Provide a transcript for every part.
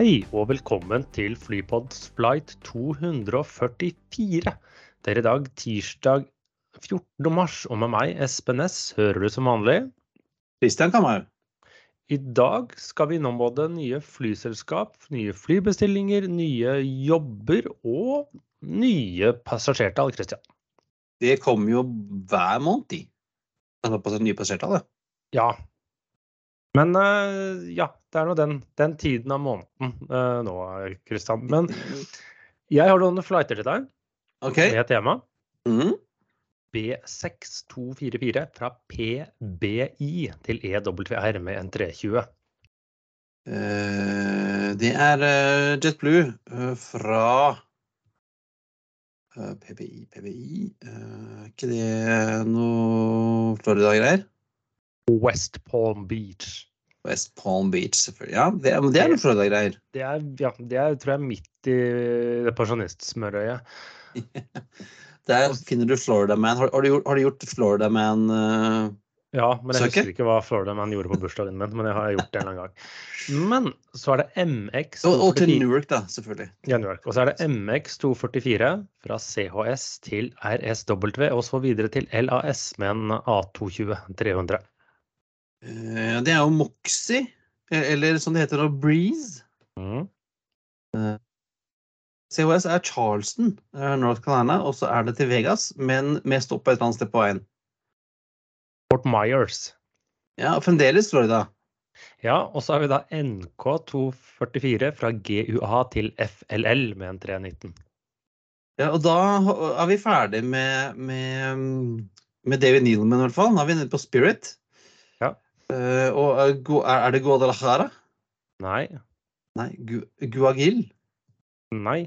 Hei og velkommen til Flypods flight 244. Det er i dag tirsdag 14. mars, og med meg, Espen Næss, hører du som vanlig. Christian være. I dag skal vi innom både nye flyselskap, nye flybestillinger, nye jobber og nye passasjertall, Christian. Det kommer jo hver måned, de. Nye passasjertall, det. Ja. Men eh, ja, det er nå den, den tiden av måneden eh, nå, Kristian. Men jeg har noen flighter til deg OK. med tema. Mm. B6244 fra PBI til EWR med en 320. Uh, det er uh, JetBlue uh, fra eh, PBI, PBI Er ikke det noe Florida-greier? West Palm Beach. West Palm Beach, selvfølgelig. Ja, det, er- det er noe Florida-greier. Det er, ja, det er tror jeg midt i det pensjonistsmørøyet. Der finner du Florida Man. Har, har, du, gjort, har du gjort Florida Man uh, Ja, men jeg husker ikke hva Florida Man gjorde på bursdagen min, men det har jeg gjort det en eller annen gang. Men så er det MX og, og til 244 Newark, da, selvfølgelig. Ja, New York. Og så er det MX 244 fra CHS til RSW, og så videre til LAS med en A220 300. Eh, det er jo Moxie, eh, eller som det heter, nå, Breeze. Mm. COS er Charleston, eh, North Carolina, og så er det til Vegas, men med stopp et eller annet sted på veien. Fort Myers. Ja, fremdeles Florida. Ja, og så har vi da NK244 fra GUA til FLL med en 319. Ja, og da er vi ferdig med, med, med David Nealman, i hvert fall. Nå er vi nede på Spirit. Eh, og uh, er, det Guadalajara? Nei. Nei, Gu, Guagil? Nei.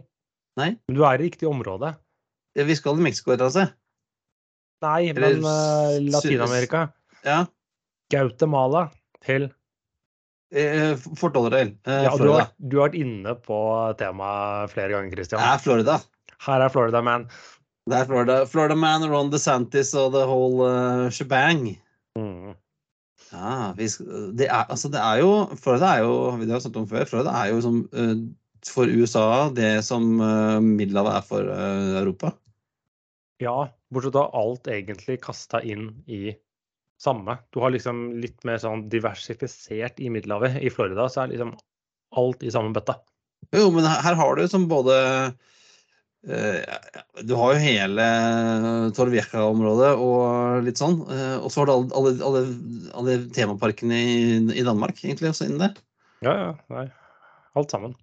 Nei. Men du er i riktig område. Ja, vi skal til Mexico, altså. Nei, Eller men uh, Latin-Amerika. Ja. Guatemala til Eh, Fort Lauderdale, eh, Ja, du har, du har vært inne på temaet flere ganger, Det Christian. er Florida. Her er Florida Man. Det er Florida. Florida Man, Ron DeSantis og the whole uh, shebang. Mm. Ja, vi, det er, altså det er jo Florida er jo vi har snakket om før, Florida er jo som eh, for USA det som uh, Middelhavet er for Europa. Ja, bortsett fra alt egentlig kasta inn i samme. Du har liksom litt mer sånn diversifisert i Middelhavet. I Florida så er liksom alt i samme bøtta. Jo, men her, har du som både Du har jo hele Torvieja-området og litt sånn. eh, og så har du alle, alle, alle, alle temaparkene i, i Danmark egentlig også innen der. Ja, ja. Nei. Alt sammen.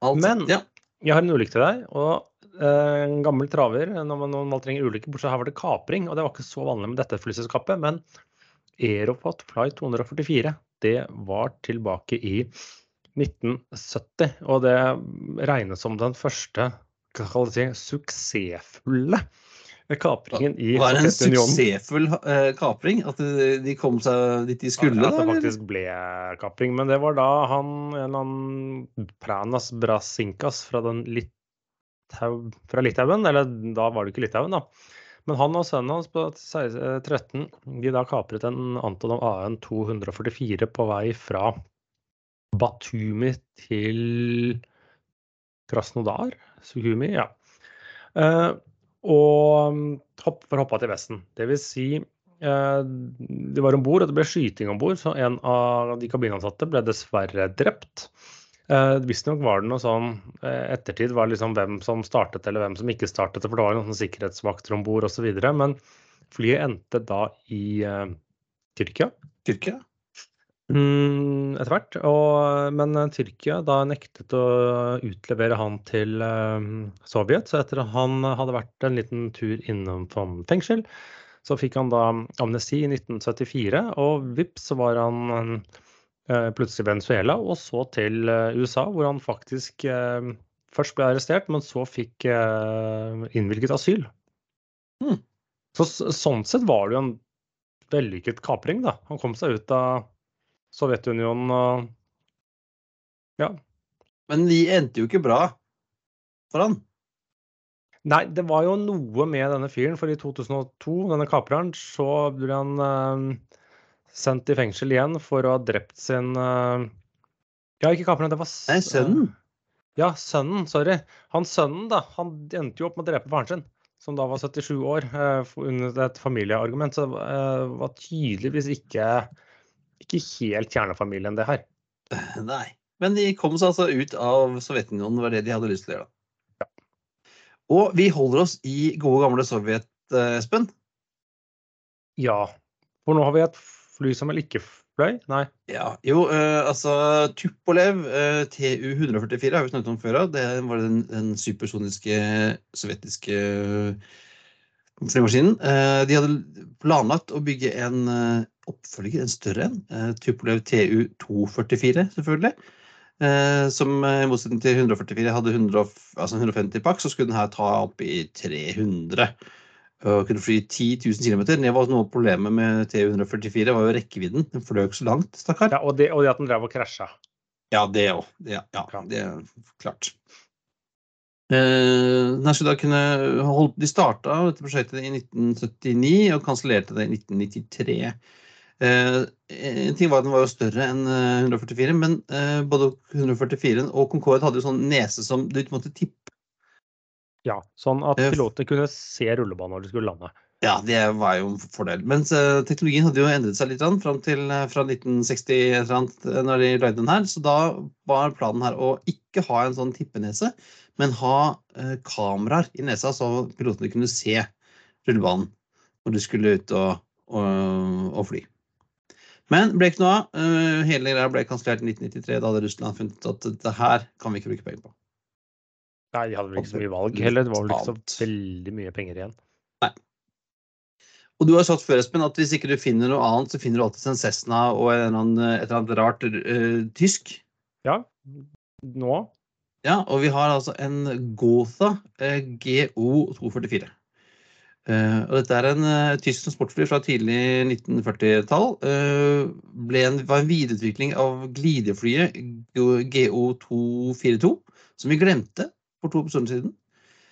Alt, Men- ja. Jeg har en ulykke til deg. og eh, En gammel traver når man, når man trenger ulykke, bortsett her var det kapring. og Det var ikke så vanlig med dette flyselskapet. Men Aeroflot Flight 244 det var tilbake i 1970. Og det regnes som den første hva skal jeg si, suksessfulle kapringen i Var det en suksessfull eh, kapring? At de, kom seg dit de skulle? At det faktisk ble kapring. Men det var da han en eller annen Pranas Brasinkas fra, den Litau, fra Litauen, eller da var det ikke Litauen, da. Men han og sønnen hans på 13 de da kapret en Antonov AN 244 på vei fra Batumi til Krasnodar? Sukhumi? Ja. Eh, og mm, hopp, for hoppa til Vesten. Det vil si eh, de var om bord, og det ble skyting om bord, så en av de kabinansatte ble dessverre drept. Eh, Visstnok var det noe sånn eh, ettertid var liksom hvem som startet eller hvem som ikke startet, for det var noen sikkerhetsvakter om bord osv. Men flyet endte da i eh, Tyrkia Tyrkia? Mm, etter hvert. Og, men eh, Tyrkia da nektet å utlevere han til eh, Sovjet. Så etter at han hadde vært en liten tur innom fengsel, så fikk han da amnesti i 1974, og vips så var han eh, plutselig i Venezuela, og så til USA, hvor han faktisk først ble arrestert, men så fikk innvilget asyl. Hmm. Så sånn sett var det jo en vellykket kapring, da. Han kom seg ut av Sovjetunionen og Ja. Men de endte jo ikke bra for han. Nei, det var jo noe med denne fyren, for i 2002, denne kapreren, så ble han eh, sendt i fengsel igjen for å ha drept sin eh, Ja, ikke kapreren, det var Nei, sønnen. Ja, sønnen. Sorry. Han sønnen, da, han endte jo opp med å drepe faren sin, som da var 77 år, eh, under et familieargument. Så det eh, var tydeligvis ikke, ikke helt kjernefamilien, det her. Nei. Men de kom seg altså ut av Sovjetunionen, var det de hadde lyst til å gjøre. Ja. Og vi holder oss i gode, gamle Sovjet, eh, Espen. Ja. For nå har vi et fly som vel ikke fløy? Nei. Ja, jo, uh, altså Tupolev uh, TU-144 har vi snakket om før. av. Det var den, den supersoniske sovjetiske flymaskinen. Uh, de hadde planlagt å bygge en eh, oppfølger, en større en. Eh, Tupolev TU-244, selvfølgelig. Eh, som eh, i motsetning til 144 hadde 100, altså 150 pakk, så skulle den her ta opp i 300. Og kunne fly 10 000 km. Det var noe av problemet med TU-144, var jo rekkevidden. Den fløy så langt, stakkar. Ja, og, det, og det at den drev og krasja. Ja, det òg. Ja, ja, det er klart. Eh, de starta dette prosjektet i 1979 og kansellerte det i 1993. Eh, en ting var at Den var jo større enn eh, 144, men eh, både 144 og Concorde hadde jo sånn nese som du måtte tippe. Ja, sånn at Eh, pilotene kunne se rullebanen når de skulle lande. Ja, det var jo en fordel. Mens eh, teknologien hadde jo endret seg litt fram til eh, fra 1960 et eller annet, eh, når de lagde den her. Så da var planen her å ikke ha en sånn tippenese, men ha eh, kameraer i nesa, så pilotene kunne se rullebanen når de skulle ut og, og, og fly. Men ble ikke noe av. Eh, hele greia ble kansellert i 1993. Da hadde Russland funnet at dette her kan vi ikke bruke penger på. Nei, de hadde vel ikke så mye valg heller. Det var vel ikke så veldig mye penger igjen. Nei. Og du har sagt før, Espen, at hvis ikke du finner noe annet, så finner du alltid en Cessna og en eller annen, et eller annet rart uh, tysk. Ja, nå Ja, og vi har altså en Gotha uh, GO244. Eh, og dette er en eh, tysk transportfly fra tidlig 1940-tall. Uh, var en videreutvikling av glideflyet GO242, som vi glemte for to episoder siden.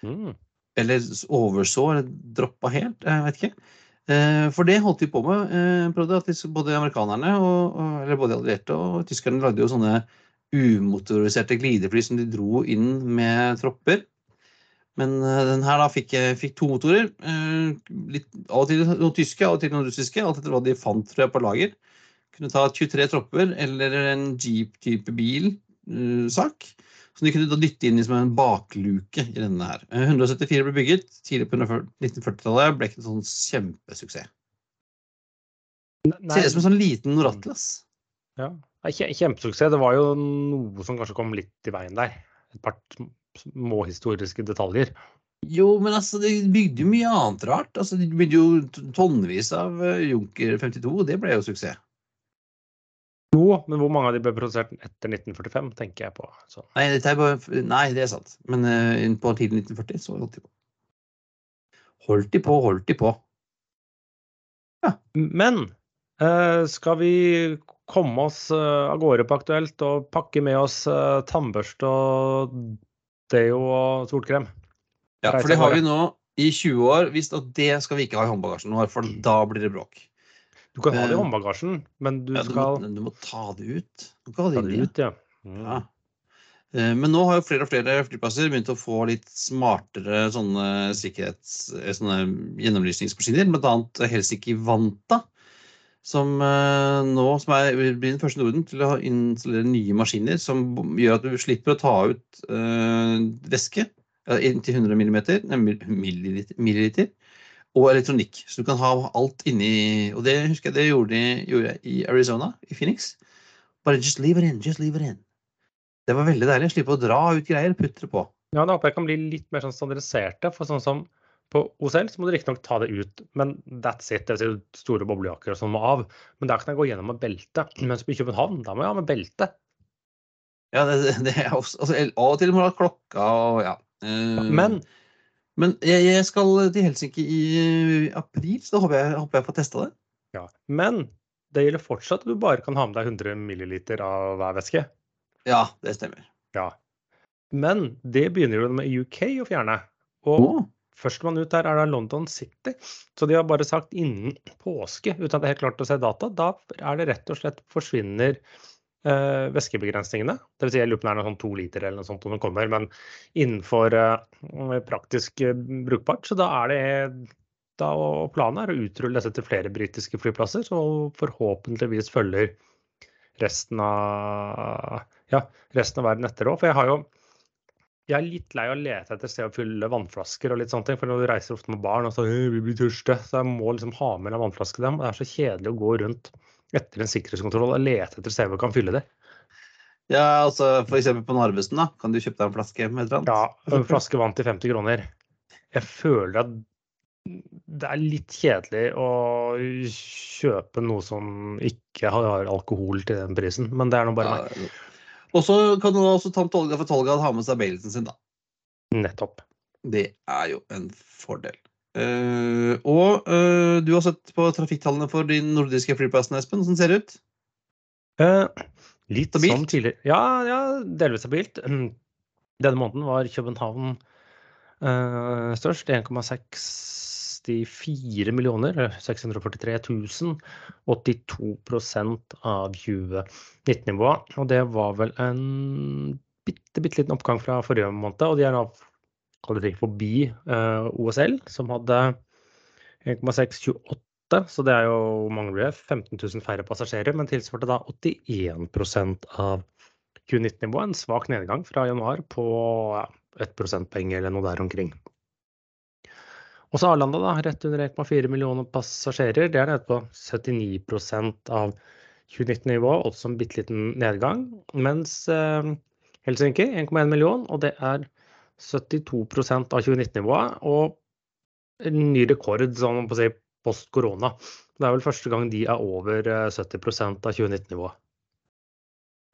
mm. Eller overså, eller droppa helt. Jeg vet ikke. Eh, For det holdt de på med. eh, prøvde at de- Både amerikanerne og, og eller både allierte og tyskerne lagde jo sånne umotoriserte glidefly som de dro inn med tropper. Men eh, den her da fikk, fikk to motorer. eh, Litt, av og til noen tyske, av og til noen russiske. Alt etter hva de fant tror jeg, på lager. Kunne ta 23 tropper eller en jeep-type bil-sak. Som de kunne dytte inn som en bakluke i denne her. Eh, 174 ble bygget tidlig på 1940-tallet. Ble ikke en sånn kjempesuksess. Ser ut som en sånn liten Noratlas. ja. Kjempesuksess. Det var jo noe som kanskje kom litt i veien der. Et par sm- små historiske detaljer. Jo, men altså, de bygde jo mye annet rart. Altså, de bygde jo tonnevis av eh, Junker 52, og det ble jo suksess. Jo, men hvor mange av de ble produsert etter 1945, tenker jeg på. Så. Nei, er bare, nei, det er sant. Men uh, på tidlig 1940 så holdt de på. Holdt de på, holdt de på. Ja. Men uh, skal vi komme oss uh, av gårde på Aktuelt og pakke med oss tannbørste og deo og solkrem? Ja, for det har vi nå i 20 år visst at det skal vi ikke ha i håndbagasjen nå, for da blir det bråk. Du kan ha det i Eh, håndbagasjen, men du Ja, du, skal må, du må ta det ut. Du kan ha ta det inni. ut, ja. Mm. Ja. Eh, Men nå har jo flere og flere flyplasser begynt å få litt smartere sånne sikkerhets... eh, sånne gjennomlysningsmaskiner, bl.a. Helsinki Vanta. Som eh, nå som er, blir den første i Norden til å installere nye maskiner som gjør at du slipper å ta ut eh, væske ja, inntil 100 milliliter, milliliter, milliliter og elektronikk. Så du kan ha alt inni Og det husker jeg det gjorde, de- gjorde jeg i Arizona, i Phoenix. Bare just leave it in, just leave it in. Det var veldig deilig å slippe å dra ut greier, putte det på. Ja, det håper jeg kan bli litt mer sånn standardiserte. For sånn som på OCL så må du riktignok ta det ut, men that's it. Det vil si store boblejakker og sånn må av. Men der kan jeg gå gjennom med belte. Mens på København, da må jeg ha med belte. Ja, det, det er også, altså, Av og til må du ha klokka og ja. Uh, Men men jeg, jeg skal til Helsinki i april, så da håper jeg, håper jeg får testa det. Ja, men det gjelder fortsatt at du bare kan ha med deg 100 milliliter av hver væske. Ja, det stemmer. Ja. Men det begynner jo med UK å fjerne. Og Å, førstemann ut der er da London City. Så de har bare sagt innen påske, uten at det er helt klart å se data. Da er det rett og slett forsvinner eh, væskebegrensningene. Vil si, jeg lurer på om det er noe sånn to liter eller noe sånt det kommer, men innenfor eh, praktisk eh, brukbart. Så da er det da, og planen er å utrulle dette til flere britiske flyplasser, som forhåpentligvis følger resten av, ja, resten av verden etter òg. For jeg har jo jeg er litt lei av å lete etter sted å fylle vannflasker og litt sånne ting. For når du reiser ofte med barn og så vi blir tørste, så jeg må liksom ha med en vannflaske dem. Det er så kjedelig å gå rundt etter en sikkerhetskontroll og lete etter sted hvor kan fylle det. Ja, altså f.eks. på Narvesen, da. Kan du kjøpe deg en flaske med et eller annet? Ja, en flaske vann til 50 kroner. Jeg føler at det er litt kjedelig å kjøpe noe som ikke har alkohol til den prisen, men det er nå bare meg. Og så kan du også tante Olga for Tolga ha med seg Baileysen sin, da. Nettopp. Det er jo en fordel. Uh, og uh, du har sett på trafikktallene for de nordiske flyplassene, Espen. Hvordan ser det ut? Uh, litt stabilt? som tidligere. Ja, ja, delvis stabilt. Denne måneden var København størst. 1,6 64 millioner 643 000. 82 av 2019-nivået. Og det var vel en bitte, bitte liten oppgang fra forrige måned. Og de er nå forbi uh, OSL, som hadde 1,628. Så det er jo mangler 15 000 færre passasjerer, men tilsvarte da 81% av 2019-nivået. En svak nedgang fra januar på ja, 1 prosentpoeng eller noe der omkring. Og så Arlanda, da, rett under 1,4 millioner passasjerer. Det er nede på 79% av 2019-nivået, også en bitte liten nedgang. Mens eh, Helsinki 1,1 million, og det er 72% av 2019-nivået. Og en ny rekord sånn på å si, post korona. Det er vel første gang de er over 70 eh, av 2019-nivået.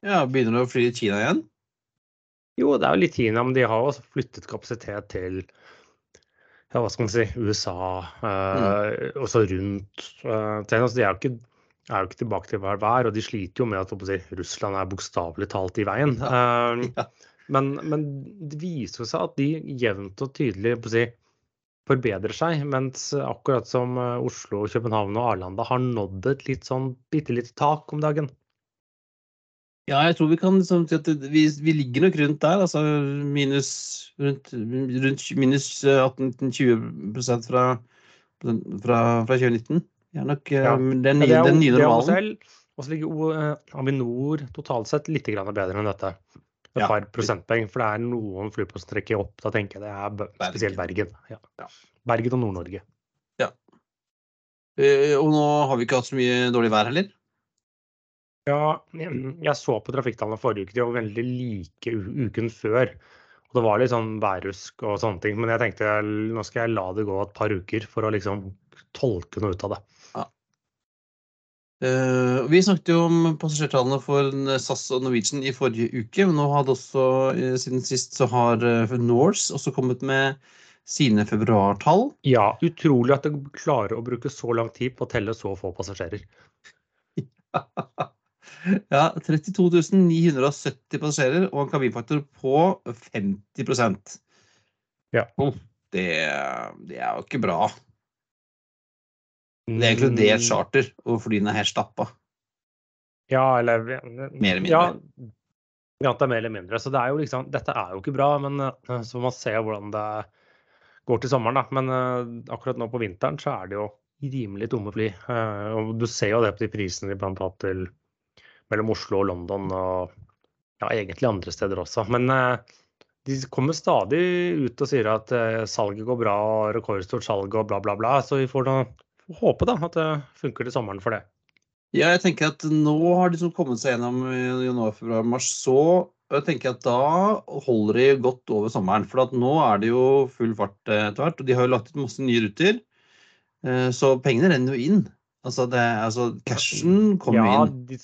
Ja, Begynner du å fly i Kina igjen? Jo, det er jo litt Kina, men de har også flyttet kapasitet til ja, hva skal man si, USA, eh, mm. også rundt eh, altså, De er jo, ikke, er jo ikke tilbake til hver vær, og de sliter jo med at si, Russland er bokstavelig talt i veien. Eh, ja. Men, men, det viser seg at de jevnt og tydelig si, forbedrer seg, mens akkurat som Oslo, København og Arlanda har nådd et litt sånn bitte lite tak om dagen. Ja, jeg tror vi kan liksom si at vi, vi, ligger nok rundt der. altså Minus rundt, rundt minus 18-20% fra, fra, fra 2019. Ja, nok, ja. Eh, den, ja, den nye normalen. Og så ligger eh, Avinor totalt sett litt bedre enn dette. Et ja. par prosentpoeng, for det er noen flyplasser trekker opp. Da tenker jeg det er spesielt Bergen. Ja. Bergen og Nord-Norge. Ja. Eh, og nå har vi ikke hatt så mye dårlig vær heller? Ja, jeg så på trafikktallene forrige uke. De var veldig like uken før. Og det var litt sånn værrusk og sånne ting. Men jeg tenkte nå skal jeg la det gå et par uker for å liksom tolke noe ut av det. Ja. Uh, vi snakket jo om passasjertallene for SAS og Norwegian i forrige uke. Men nå hadde også, uh, siden sist så har uh, Norse også kommet med sine februartall. Ja, utrolig at de klarer å bruke så lang tid på å telle så få passasjerer. Ja, 32 970 passasjerer og en kabinfaktor på 50% Ja. Det, det, er jo ikke bra. Det er egentlig det charter, og flyene er helt stappa. Ja, eller Mer eller mindre. Ja, ja, det er mer eller mindre. Så det er jo liksom, dette er jo ikke bra, men eh, så får man se hvordan det går til sommeren. da. Men uh, akkurat nå på vinteren så er det jo rimelig tomme fly. Uh, og du ser jo det på de prisene de blant annet til mellom Oslo og London, og ja, egentlig andre steder også. Men eh, de kommer stadig ut og sier at eh, salget går bra, og rekordstort salg og bla, bla, bla. Så vi får da håpe da, at det funker til sommeren for det. Ja, jeg tenker at nå har de som kommet seg gjennom januar, februar, mars. Så jeg tenker at da holder de godt over sommeren. For nå er det jo full fart etter hvert. Og de har jo lagt ut masse nye ruter. Eh, så pengene renner jo inn. Altså, det, altså cashen kommer ja, inn. De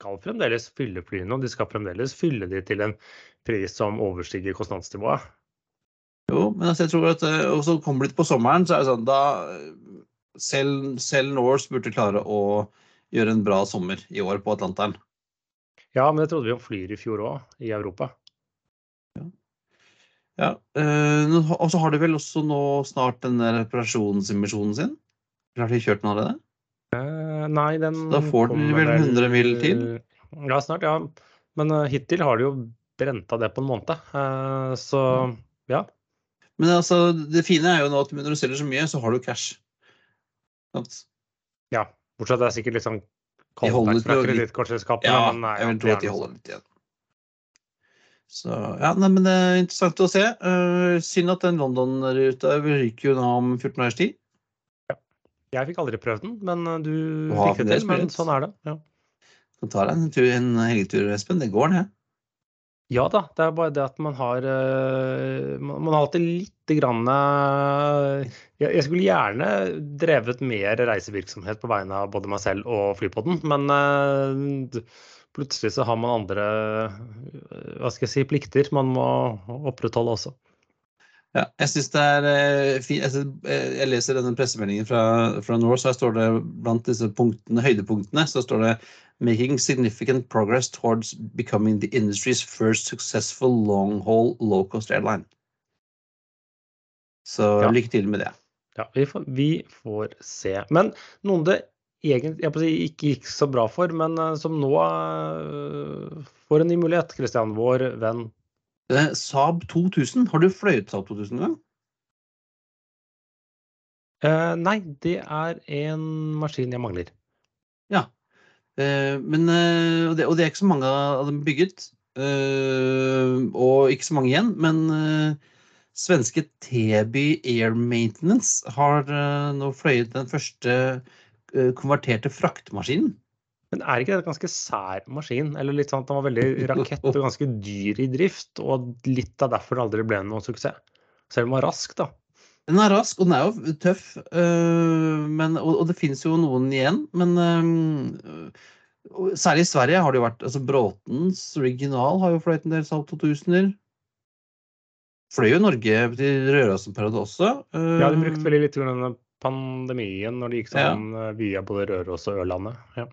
skal fremdeles fylle flyene, og de skal fremdeles fylle de til en pris som overstiger kostnadsnivået. Jo, men altså jeg tror at eh, og så kommer det på sommeren, så er det sånn da Selv, selv Norse burde klare å gjøre en bra sommer i år på Atlanteren. Ja, men det trodde vi om Flyr i fjor òg, i Europa. Ja. ja. Eh, og så har de vel også nå snart den reparasjonsemisjonen sin? Har de kjørt den allerede? Uh, nei, den Så da får den vel 100 mil til? Ja, snart, ja. Men uh, hittil har de jo brenta det på en måned. Uh, så ja. Men altså, det fine er jo nå at når du selger så mye, så har du cash. Sant? Ja. Bortsett fra det er sikkert litt sånn kontakt fra kredittkortselskapene. Ja, men, nei, at de holder litt igjen. Så ja, nei, men det er interessant å se. Uh, synd at den London-ruta ryker jo nå om 14 års tid. Jeg fikk aldri prøvd den, men uh, du Du fikk det til. Men sånn er det. Ja. Kan ta deg en, tur, en helgetur, Espen. Det går, det. Ja da, det er bare det at man har eh, Man har alltid lite grann eh, jeg, skulle gjerne drevet mer reisevirksomhet på vegne av både meg selv og Flypodden, men eh, plutselig så har man andre eh, hva skal jeg si, plikter man må opprettholde også. Ja, jeg syns det er eh, fint. Jeg, eh, jeg leser denne pressemeldingen fra, fra Norse, her står det blant disse punktene, høydepunktene så står det Making significant progress towards becoming the industry's first successful long-haul low-cost airline. Så Ja. lykke til med det. Ja, vi får, vi får se. Men noen det egentlig ikke gikk så bra for, men eh, som nå får en ny mulighet, Christian, vår venn Eh, Saab 2000, har du fløyet Saab 2000 en gang? Eh, nei, det er en maskin jeg mangler. Ja. Eh, men, eh, og, det, og det er ikke så mange av dem bygget. eh, og ikke så mange igjen. Men eh, svenske Teby Air Maintenance har nå fløyet den første konverterte fraktemaskinen. Men er ikke det en ganske sær maskin? Eller litt sånn at den var veldig rakett og ganske dyr i drift, og litt av derfor det aldri ble noen suksess? Selv om den var rask, da. Den er rask, og den er jo tøff. Øh, men, og, og det finnes jo noen igjen. Men øh, særlig i Sverige har det jo vært altså Bråtens original har jo fløyet en del Saab 2000-er. Fløy jo i Norge til Rørosen-periode også. Ja, de brukte veldig litt under pandemien, når de gikk sånn ja. via både Røros og Ørlandet. Ja.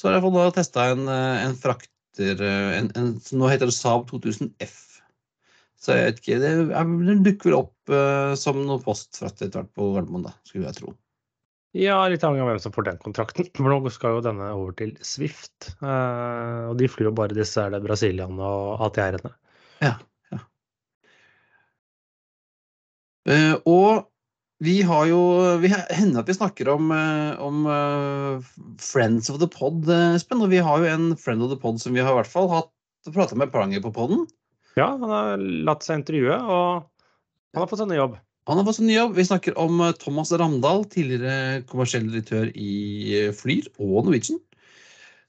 Så har jeg fått da testa en, eh, en frakter eh, en, en, Nå heter det Saab 2000 F. Så jeg vet ikke Det, Den dukker vel opp uh, som noe postfrakt etter hvert på Gardermoen, da, skulle jeg tro. ja, litt avhengig av hvem som får den kontrakten. For nå skal jo denne over til Swift, Uh, og de flyr jo bare disse er det Brasilian og ATR-ene. Ja. ja. Uh, og vi har jo vi, Hender at vi snakker om, eh, om eh, Friends of the Pod, eh, Espen. Og vi har jo en Friend of the Pod som vi har i hvert fall hatt prata med Pranger på poden. Ja, han har latt seg intervjue, og han har fått seg ny jobb. Han har fått seg ny jobb. Vi snakker om Thomas Ramdal, tidligere kommersiell direktør i Flyr og Norwegian.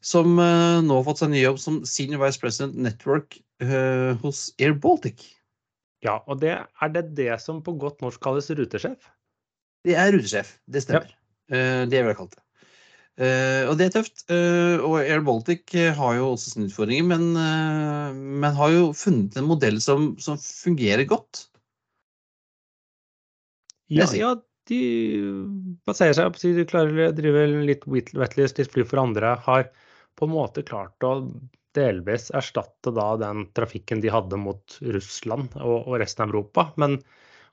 Som nå har fått seg ny jobb som Senior Vice President Network hos Air Baltic. Ja, og det er det det som på godt norsk kalles rutesjef? Det er rutesjef, det stemmer. Eh, det er vel kalt det. Eh, og det er tøft. Eh, og Air Baltic har jo også sine utfordringer, men, men har jo funnet en modell som, som fungerer godt. Ja, ja, de baserer seg på de klarer å drive litt wetleys, litt fly for andre. Har på en måte klart å delvis erstatte da den trafikken de hadde mot Russland og, og resten av Europa. Men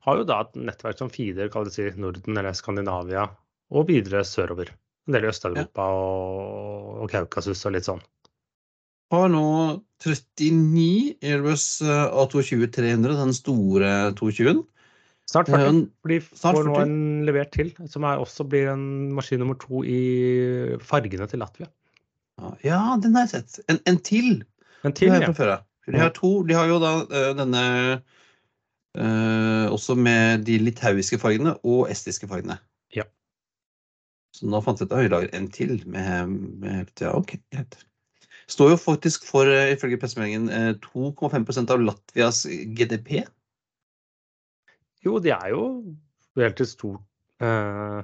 har jo da et nettverk som feeder si, Norden eller Skandinavia og videre sørover. En del i Øst-Europa og, og Kaukasus og litt sånn. Har nå 39 Airbus eh, A220-300, den store 220-en. Snart 40. Eh, For de får nå en levert til, som også blir en maskin nummer to i fargene til Latvia. Ja, den har jeg sett. En, en til. En til, ja. De har to. De har jo da eh, denne også med de litauiske fargene og estiske fargene. Ja. Så nå fant jeg ut at jeg lager en til med, med Ja, OK, greit. Står jo faktisk for, eh, ifølge pressemeldingen, eh, 2,5% av Latvias GDP. Jo, de er jo et stort eh,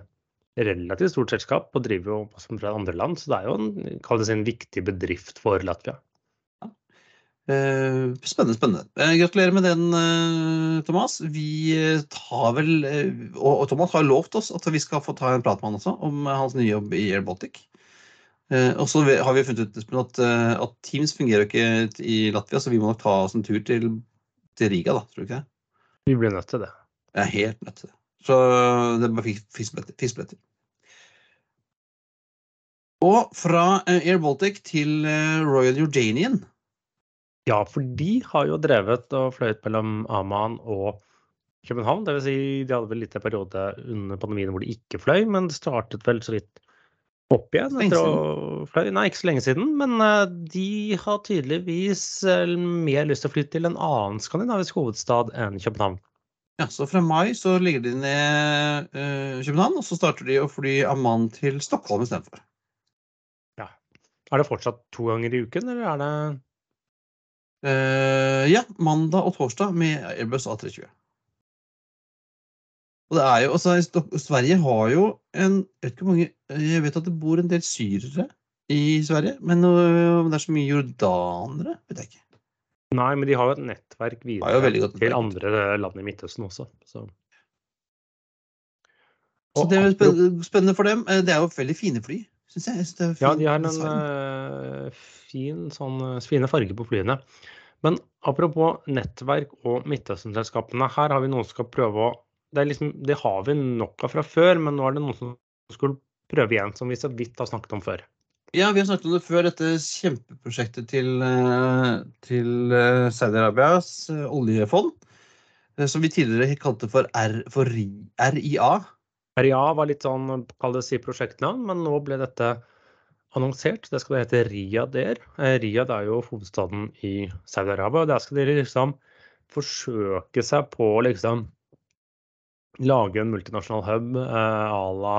relativt stort selskap og driver jo som fra andre land, så det er jo en, en viktig bedrift for Latvia. Eh, spennende, spennende. Eh, gratulerer med den, eh, Thomas. Vi tar vel og, Thomas har lovt oss at vi skal få ta en prat med han også om hans nye jobb i Air Baltic. Eh, og så har vi funnet ut at, at Teams fungerer ikke i Latvia, så vi må nok ta oss en tur til, til Riga, da. Tror du ikke det? Vi blir nødt til det. Er helt nødt til det. Så det er bare fiksebilletter. Og fra Air Baltic til Royal Jordanian. Ja, for de har jo drevet og fløyet mellom Amman og København. Det vil si, de hadde vel litt en periode under pandemien hvor de ikke fløy, men det startet vel så vidt opp igjen etter å fløy. Nei, ikke så lenge siden, men eh, de har tydeligvis eh, mer lyst til å flytte til en annen skandinavisk hovedstad enn København. Ja, så fra mai så ligger de ned uh, København, og så starter de å fly Amman til Stockholm istedenfor. Er det fortsatt to ganger i uken, eller er det ja, mandag og torsdag med Airbus A320. Og det er jo, altså, Sverige har jo en Jeg vet ikke hvor mange Jeg vet at det bor en del syrere i Sverige, men øh, om det er så mye jordanere, vet jeg ikke. Nei, men de har jo et nettverk videre til nettverk. andre land i Midtøsten også. Så. Så det er spennende for dem. Eh, Det er jo veldig fine fly, syns jeg. jeg synes det er Ja, de har en eh, fin, sånn, eh, fine farger på flyene. Men apropos nettverk og Midtøsten-selskapene. Her har vi noen som skal prøve å det, liksom, det har vi nok av fra før, men nå er det noen som skulle prøve igjen, som vi så vidt har snakket om før. Ja, vi har snakket om det før, dette kjempeprosjektet til, eh, til eh, Saudi-Arabias eh, oljefond. Som vi tidligere kalte for, R, for RIA. RIA var litt sånn, kall det si prosjektnavn, men nå ble dette annonsert. Det skal det hete Riyadh Air. Eh, Riyadh er jo hovedstaden i Saudi-Arabia, og der skal de liksom forsøke seg på å liksom lage en multinasjonal hub eh, à la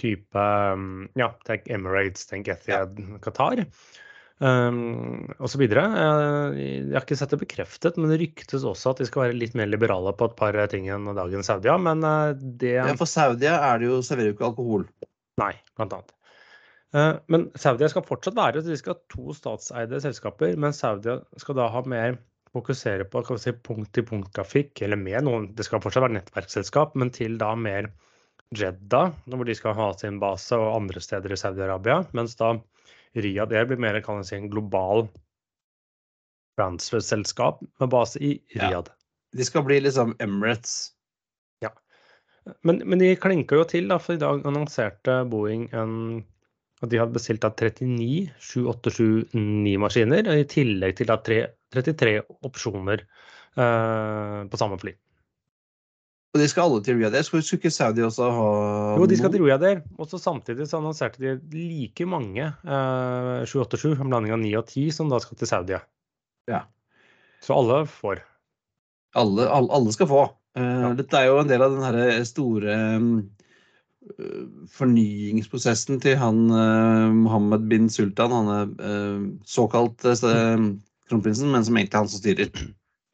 type mm, Ja, tenk Emirates, tenk Etihad, Qatar. Um, og så videre. Eh, Jeg har ikke sett det bekreftet, men det ryktes også at de skal være litt mer liberale på et par ting enn dagens Saudia. Men det Ja, for Saudia er det jo, serverer jo ikke alkohol. Nei, blant annet. Eh, Men Saudia skal fortsatt være så De skal ha to statseide selskaper, men Saudia skal da ha mer fokusere på si, punkt-til-punkt-trafikk, eller med noen Det skal fortsatt være nettverksselskap, men til da mer Jeddah, hvor de skal ha sin base, og andre steder i Saudi-Arabia. Mens da Riyadh Air blir mer kan si, en global transfer-selskap med base i Ja. Riyadh. De skal bli liksom Emirates. Men, men de klinka jo til, da, for i dag annonserte Boeing en, at de hadde bestilt da 39 787-9-maskiner, i tillegg til da 33 opsjoner eh, på samme fly. Og de skal alle til Riyadh. Air? skulle ikke Saudi også ha Jo, de skal til Riyadh, og så samtidig så annonserte de like mange eh, 787, en blanding av 9 og 10, som da skal til Saudi. Ja. Så alle får. alle, alle, alle skal få. Eh, Ja. Dette er jo en del av den herre store mm, fornyingsprosessen til han eh, Mohammed bin Sultan, han er eh, såkalt eh, kronprinsen, men som egentlig er han som styrer.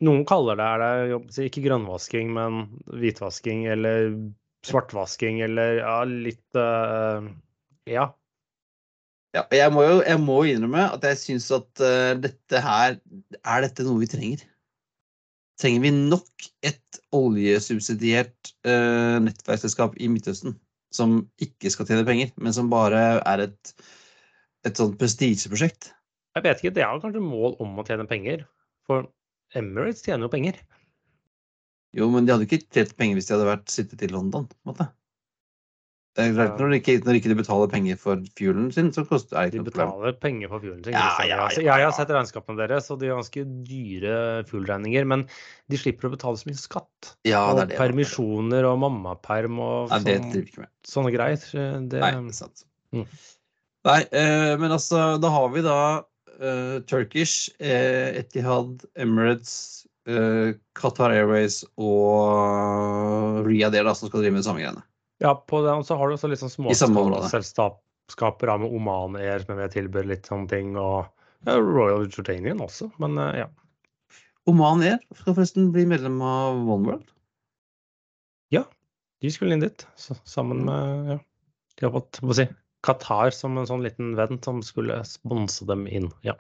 Noen kaller det, er det ikke grønnvasking, men hvitvasking eller svartvasking eller ja, litt eh, Ja. Ja, jeg må jo jeg må innrømme at jeg syns at eh, dette her Er dette noe vi trenger? Trenger vi nok et oljesubsidiert nettverksselskap i Midtøsten som ikke skal tjene penger, men som bare er et, et sånt prestisjeprosjekt? Jeg vet ikke, det er kanskje mål om å tjene penger. For Emirates tjener jo penger. Jo, men de hadde ikke tjent penger hvis de hadde vært sittet i London. på en måte. Det er klart, når de ikke, når de ikke betaler penger for fuelen sin, så koster er det ikke noe problem. betaler penger for fuelen sin. Ja, ja, ja, ja, Jeg har sett regnskapene deres, og de har ganske dyre fuelregninger. Men de slipper å betale så mye skatt. Ja, og det er det. permisjoner og mammaperm og Nei, det sånn, med. sånne greier. Det, Nei, det er sant. Mm. Nei, eh, men altså, da har vi da eh, Turkish, eh, Etihad, Emirates, eh, Qatar Airways og Riyadh Air som skal drive med de samme greiene. Ja, på den så har du også litt sånn småselskaper med Oman Air, som jeg tilbyr litt sånne ting, og ja, Royal Jordanian også, men eh, ja. Oman Air skal forresten bli medlem av OneWorld. De skulle inn dit, så, sammen med ja. De har fått si, Qatar som en sånn liten venn som skulle sponse dem inn. Ja.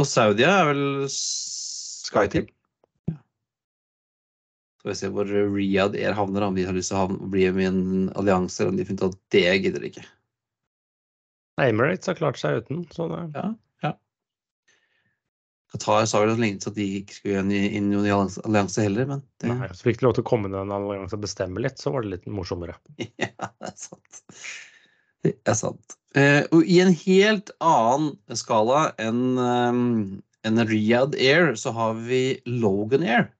Og Saudia er vel SkyTeam. Skal vi se hvor Riyadh Air havner, om de har lyst til å havne, bli med i en allianse, eller om de har funnet ut at det gidder de ikke. Emirates har klart seg uten, så det Ja, ja. Qatar sa vel at lenge til at de ikke skulle inn i- noen allianse- heller, men det, Nei, så fikk de lov til å komme inn i en allianse og bestemme litt, så var det litt morsommere. ja, det er sant. Det er sant. Uh, og i en helt annen skala enn um, en Riyadh Air, så har vi Logan Air.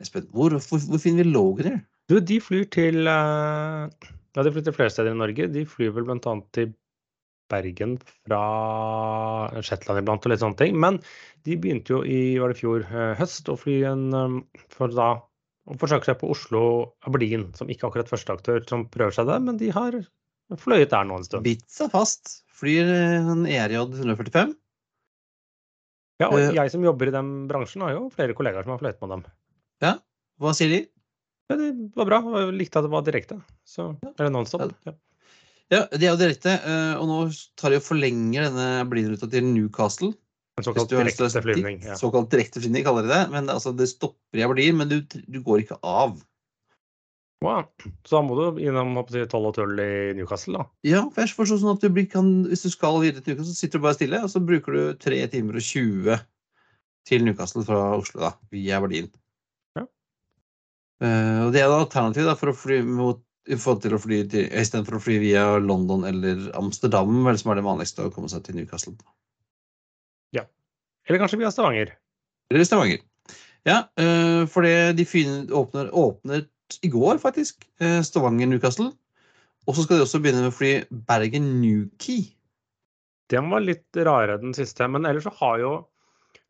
Espen, hvor, hvor, hvor finner vi Logan Air? Du, de flyr til eh, Ja, de flyr til flere steder i Norge. De flyr vel bl.a. til Bergen fra Shetland iblant og litt sånne ting. Men de begynte jo i var det fjor eh, høst å fly en um, for da å forsøke seg på Oslo-Aberdeen, som ikke akkurat førsteaktør som prøver seg der, men de har fløyet der nå en stund. Bitt seg fast. Flyr eh, en ERJ 145. Ja, og Eh, jeg som jobber i den bransjen, har jo flere kollegaer som har fløyet med dem. Ja, hva sier de? Ja, det var bra. Jeg likte at det var direkte. Så, eller nonstop. Ja. Ja, de er jo direkte, eh, og nå tar de og forlenger denne Aberdeen-ruta til Newcastle. En såkalt du har lyst til å- direkte flyvning. Ja. Såkalt direkteflyvning, kaller de det. Men altså, det stopper i Aberdeen, men du, du går ikke av. Wow. Så da må du innom jeg, 12 og 12 i Newcastle, da. Ja, for jeg forstår sånn at du blir, kan, hvis du skal videre til Newcastle, så sitter du bare stille, og så bruker du 3 timer og 20 til Newcastle fra Oslo, da, via Aberdeen. Eh, og det er et alternativ da, for å fly mot i forhold til å fly til, istedenfor å fly via London eller Amsterdam, vel, som er det vanligste å komme seg til Newcastle. Ja, Eller kanskje via Stavanger. Eller Stavanger. Ja, uh, for det de fin- åpner, åpnet i går, faktisk. Uh, Stavanger-Newcastle. Og så skal de også begynne med å fly Bergen-Newquay. Den var litt rarere den siste. Men ellers så har jo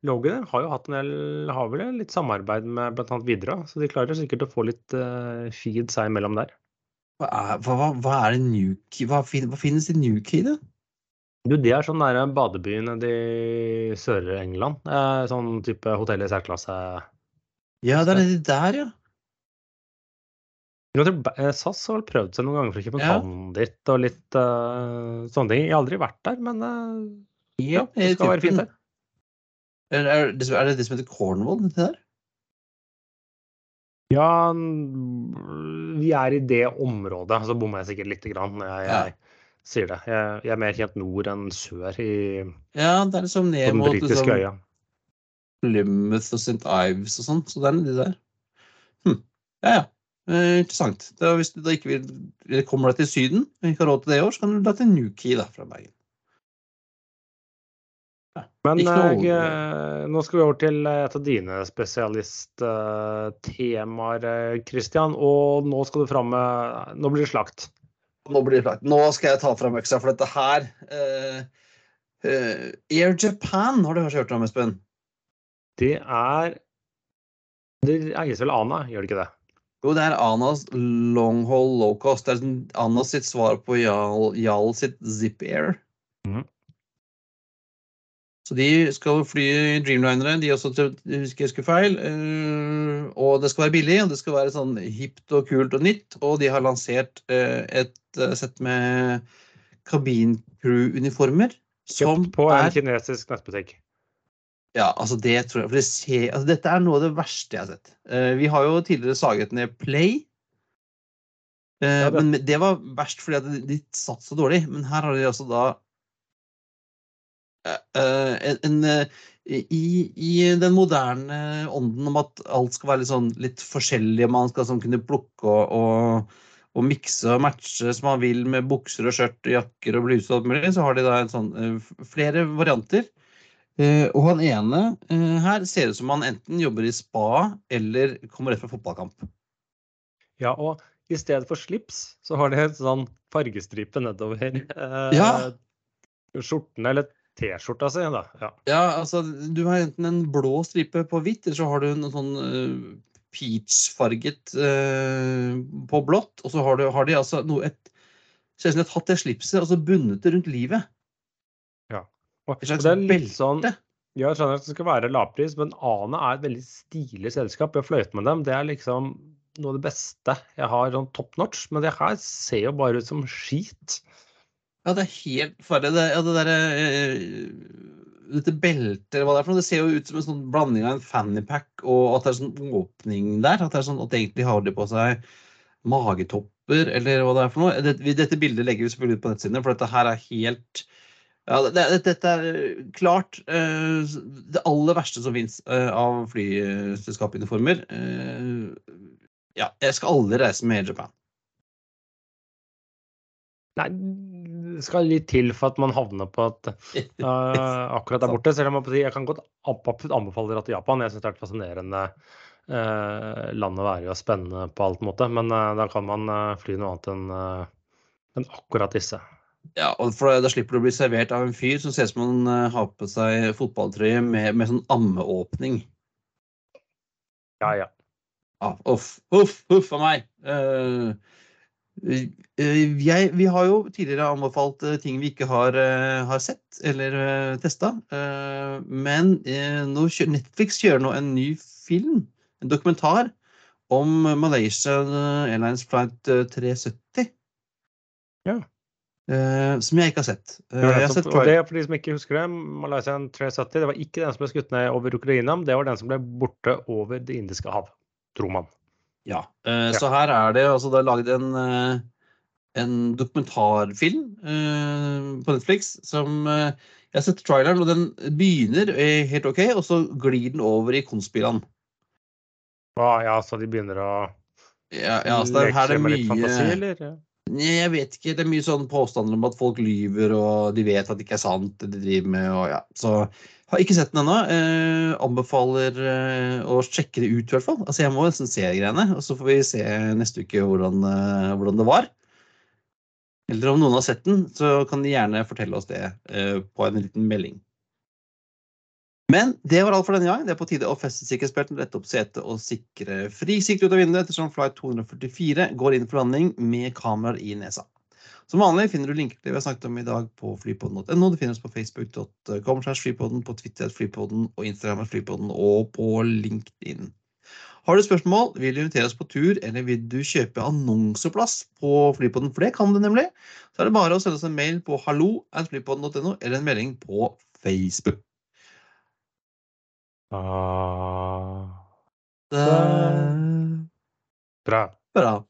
Logan har jo hatt en del, har vel litt samarbeid med bl.a. Widerøe, så de klarer sikkert å få litt uh, feed seg imellom der. Hva er, hva, hva, er det Newquay hva, fin, hva finnes i Newquay, da? Du, det er sånn nære badebyen nede i Sør-England. Eh, sånn type hotell i særklasse. Ja, det er nedi der, ja. Jeg tror eh, SAS har vel prøvd seg noen ganger for en Ja. og litt uh, sånne ting. Jeg har aldri vært der, men uh, ja, det skal være fint der. Er, det, er det det som heter Cornwall, dette der? Ja, vi er i det området, så bommer jeg sikkert lite grann når jeg, Ja. jeg sier det. Jeg, jeg er mer kjent nord enn sør i, Ja, det er liksom ned mot liksom, øya. Plymouth og St. Ives og sånn. Så det er nedi der. Hm. Ja, ja. Eh, interessant. Da, hvis du da ikke vil kommer deg til Syden og ikke har råd til det i år, så kan du dra til Newquay da, fra Bergen. Men jeg, eh, nå skal vi over til et av dine spesialisttemaer, Christian. Og nå skal du fram med Nå blir det slakt. Nå blir det slakt. Nå skal jeg ta fram øksa, for dette her uh, uh, Air Japan har du kanskje hørt om, Espen? Det er Det eies vel Ana, gjør det ikke det? Jo, det er Anas long haul low cost. Det er sånn Anas sitt svar på Jarl, Jarl sitt Zip Air. Mhm. Så de skal fly Dreamlinere, de også, husker jeg husker feil. eh, Og det skal være billig, og det skal være sånn hipt og kult og nytt. Og de har lansert eh, et eh, sett med kabincrew-uniformer. Kjøpt på en er kinesisk nettbutikk. Ja, altså det tror jeg For det ser, altså dette er noe av det verste jeg har sett. Vi har jo tidligere saget ned Play. Men det var verst fordi de, satt så dårlig. Men her har de altså da en, en eh, i, I den moderne ånden om at alt skal være litt sånn litt forskjellig, og man skal sånn kunne plukke og, og, og mikse og matche som man vil med bukser og skjørt, jakker og bluse og alt mulig, så har de da en sånn eh, flere varianter. Eh, og han ene eh, her ser ut som han enten jobber i spa eller kommer rett fra fotballkamp. Ja, og i stedet for slips, så har de en sånn fargestripe nedover eh, Ja. skjortene, eller T-skjorta si, da. Ja. Ja, altså du har enten en blå stripe på hvitt, eller så har du en sånn uh, peach-farget eh, på blått, og så har, du, har de altså noe et Ser ut som de har tatt det slipset og så bundet det rundt livet. Og, Et slags litt sånn. Ja, jeg skjønner at det skal være lavpris, men Ane er et veldig stilig selskap. Jeg fløyet med dem. Det er liksom noe av det beste jeg har sånn top notch. Men det her ser jo bare ut som skit. Ja, det er helt farlig. Det, ja, det derre eh, Dette beltet, eller hva det er for noe, det ser jo ut som en sånn blanding av en fannypack og at det er sånn åpning der. At det er sånn at egentlig har de på seg magetopper, eller hva det er for noe. Dette, dette bildet legger vi selvfølgelig ut på nettsidene, for dette her er helt ja, det, det, Dette er klart eh, det aller verste som fins av flyselskapsuniformer. Eh, ja, jeg skal aldri reise med Air Japan. Nei, skal litt til for at man havner på at uh, akkurat der borte. Selv om jeg, jeg kan godt anbefale dere til Japan. Jeg syns det er et fascinerende uh, land å være i og spennende på alt måte. Men uh, da kan man fly noe annet enn en akkurat disse. Ja, og Da slipper du å bli servert av en fyr som ser ut som han har på seg fotballtrøye med, med sånn ammeåpning. Ja, ja. Ah, uff, uff, uff a meg. Uh, jeg, vi har jo tidligere anbefalt ting vi ikke har, har sett eller uh, testa. Men Netflix kjører nå en ny film, en dokumentar, om Malaysia Airlines Flight 370. Ja. som jeg ikke har sett. Ja, jeg har sett og det for de som ikke husker det, Malaysia 370 det var ikke den som ble skutt ned over Ukraina, det var den som ble borte over Det indiske hav tror man. Ja. Uh, ja. Så her er det altså det er laget en, uh, en dokumentarfilm uh, på Netflix som Jeg har sett traileren, og den begynner helt OK, og så glir den over i konspiraen. Ah, ja, så de begynner å ja, ja, så det, her er det mye fantasi, eller? Jeg vet ikke. Det er mye sånn påstander om at folk lyver, og de vet at det ikke er sant, det de driver med. og ja. Så har ikke sett den ennå. Eh, anbefaler eh, å sjekke det ut, i hvert fall. Altså, jeg må nesten se greiene, og så får vi se neste uke hvordan, eh, hvordan, det var. Eller om noen har sett den, så kan de gjerne fortelle oss det eh, på en liten melding. Men det var alt for denne gang. Det er på tide å feste sikkerhetsbelten, rette opp setet og sikre fri sikt ut av vinduet ettersom flight 244 går inn for landing med kameraer i nesa. Som vanlig finner du linker til det vi har snakket om i dag på flypodden.no. Du finner oss på facebook.com flypodden, på Twitter flypodden og Instagram flypodden og på LinkedIn. Har du spørsmål, vil du invitere oss på tur, eller vil du kjøpe annonseplass på Flypodden, for det kan du nemlig, så er det bare å sende oss en mail på hallo flypodden.no eller en melding på Facebook. Ah. Bra. Bra.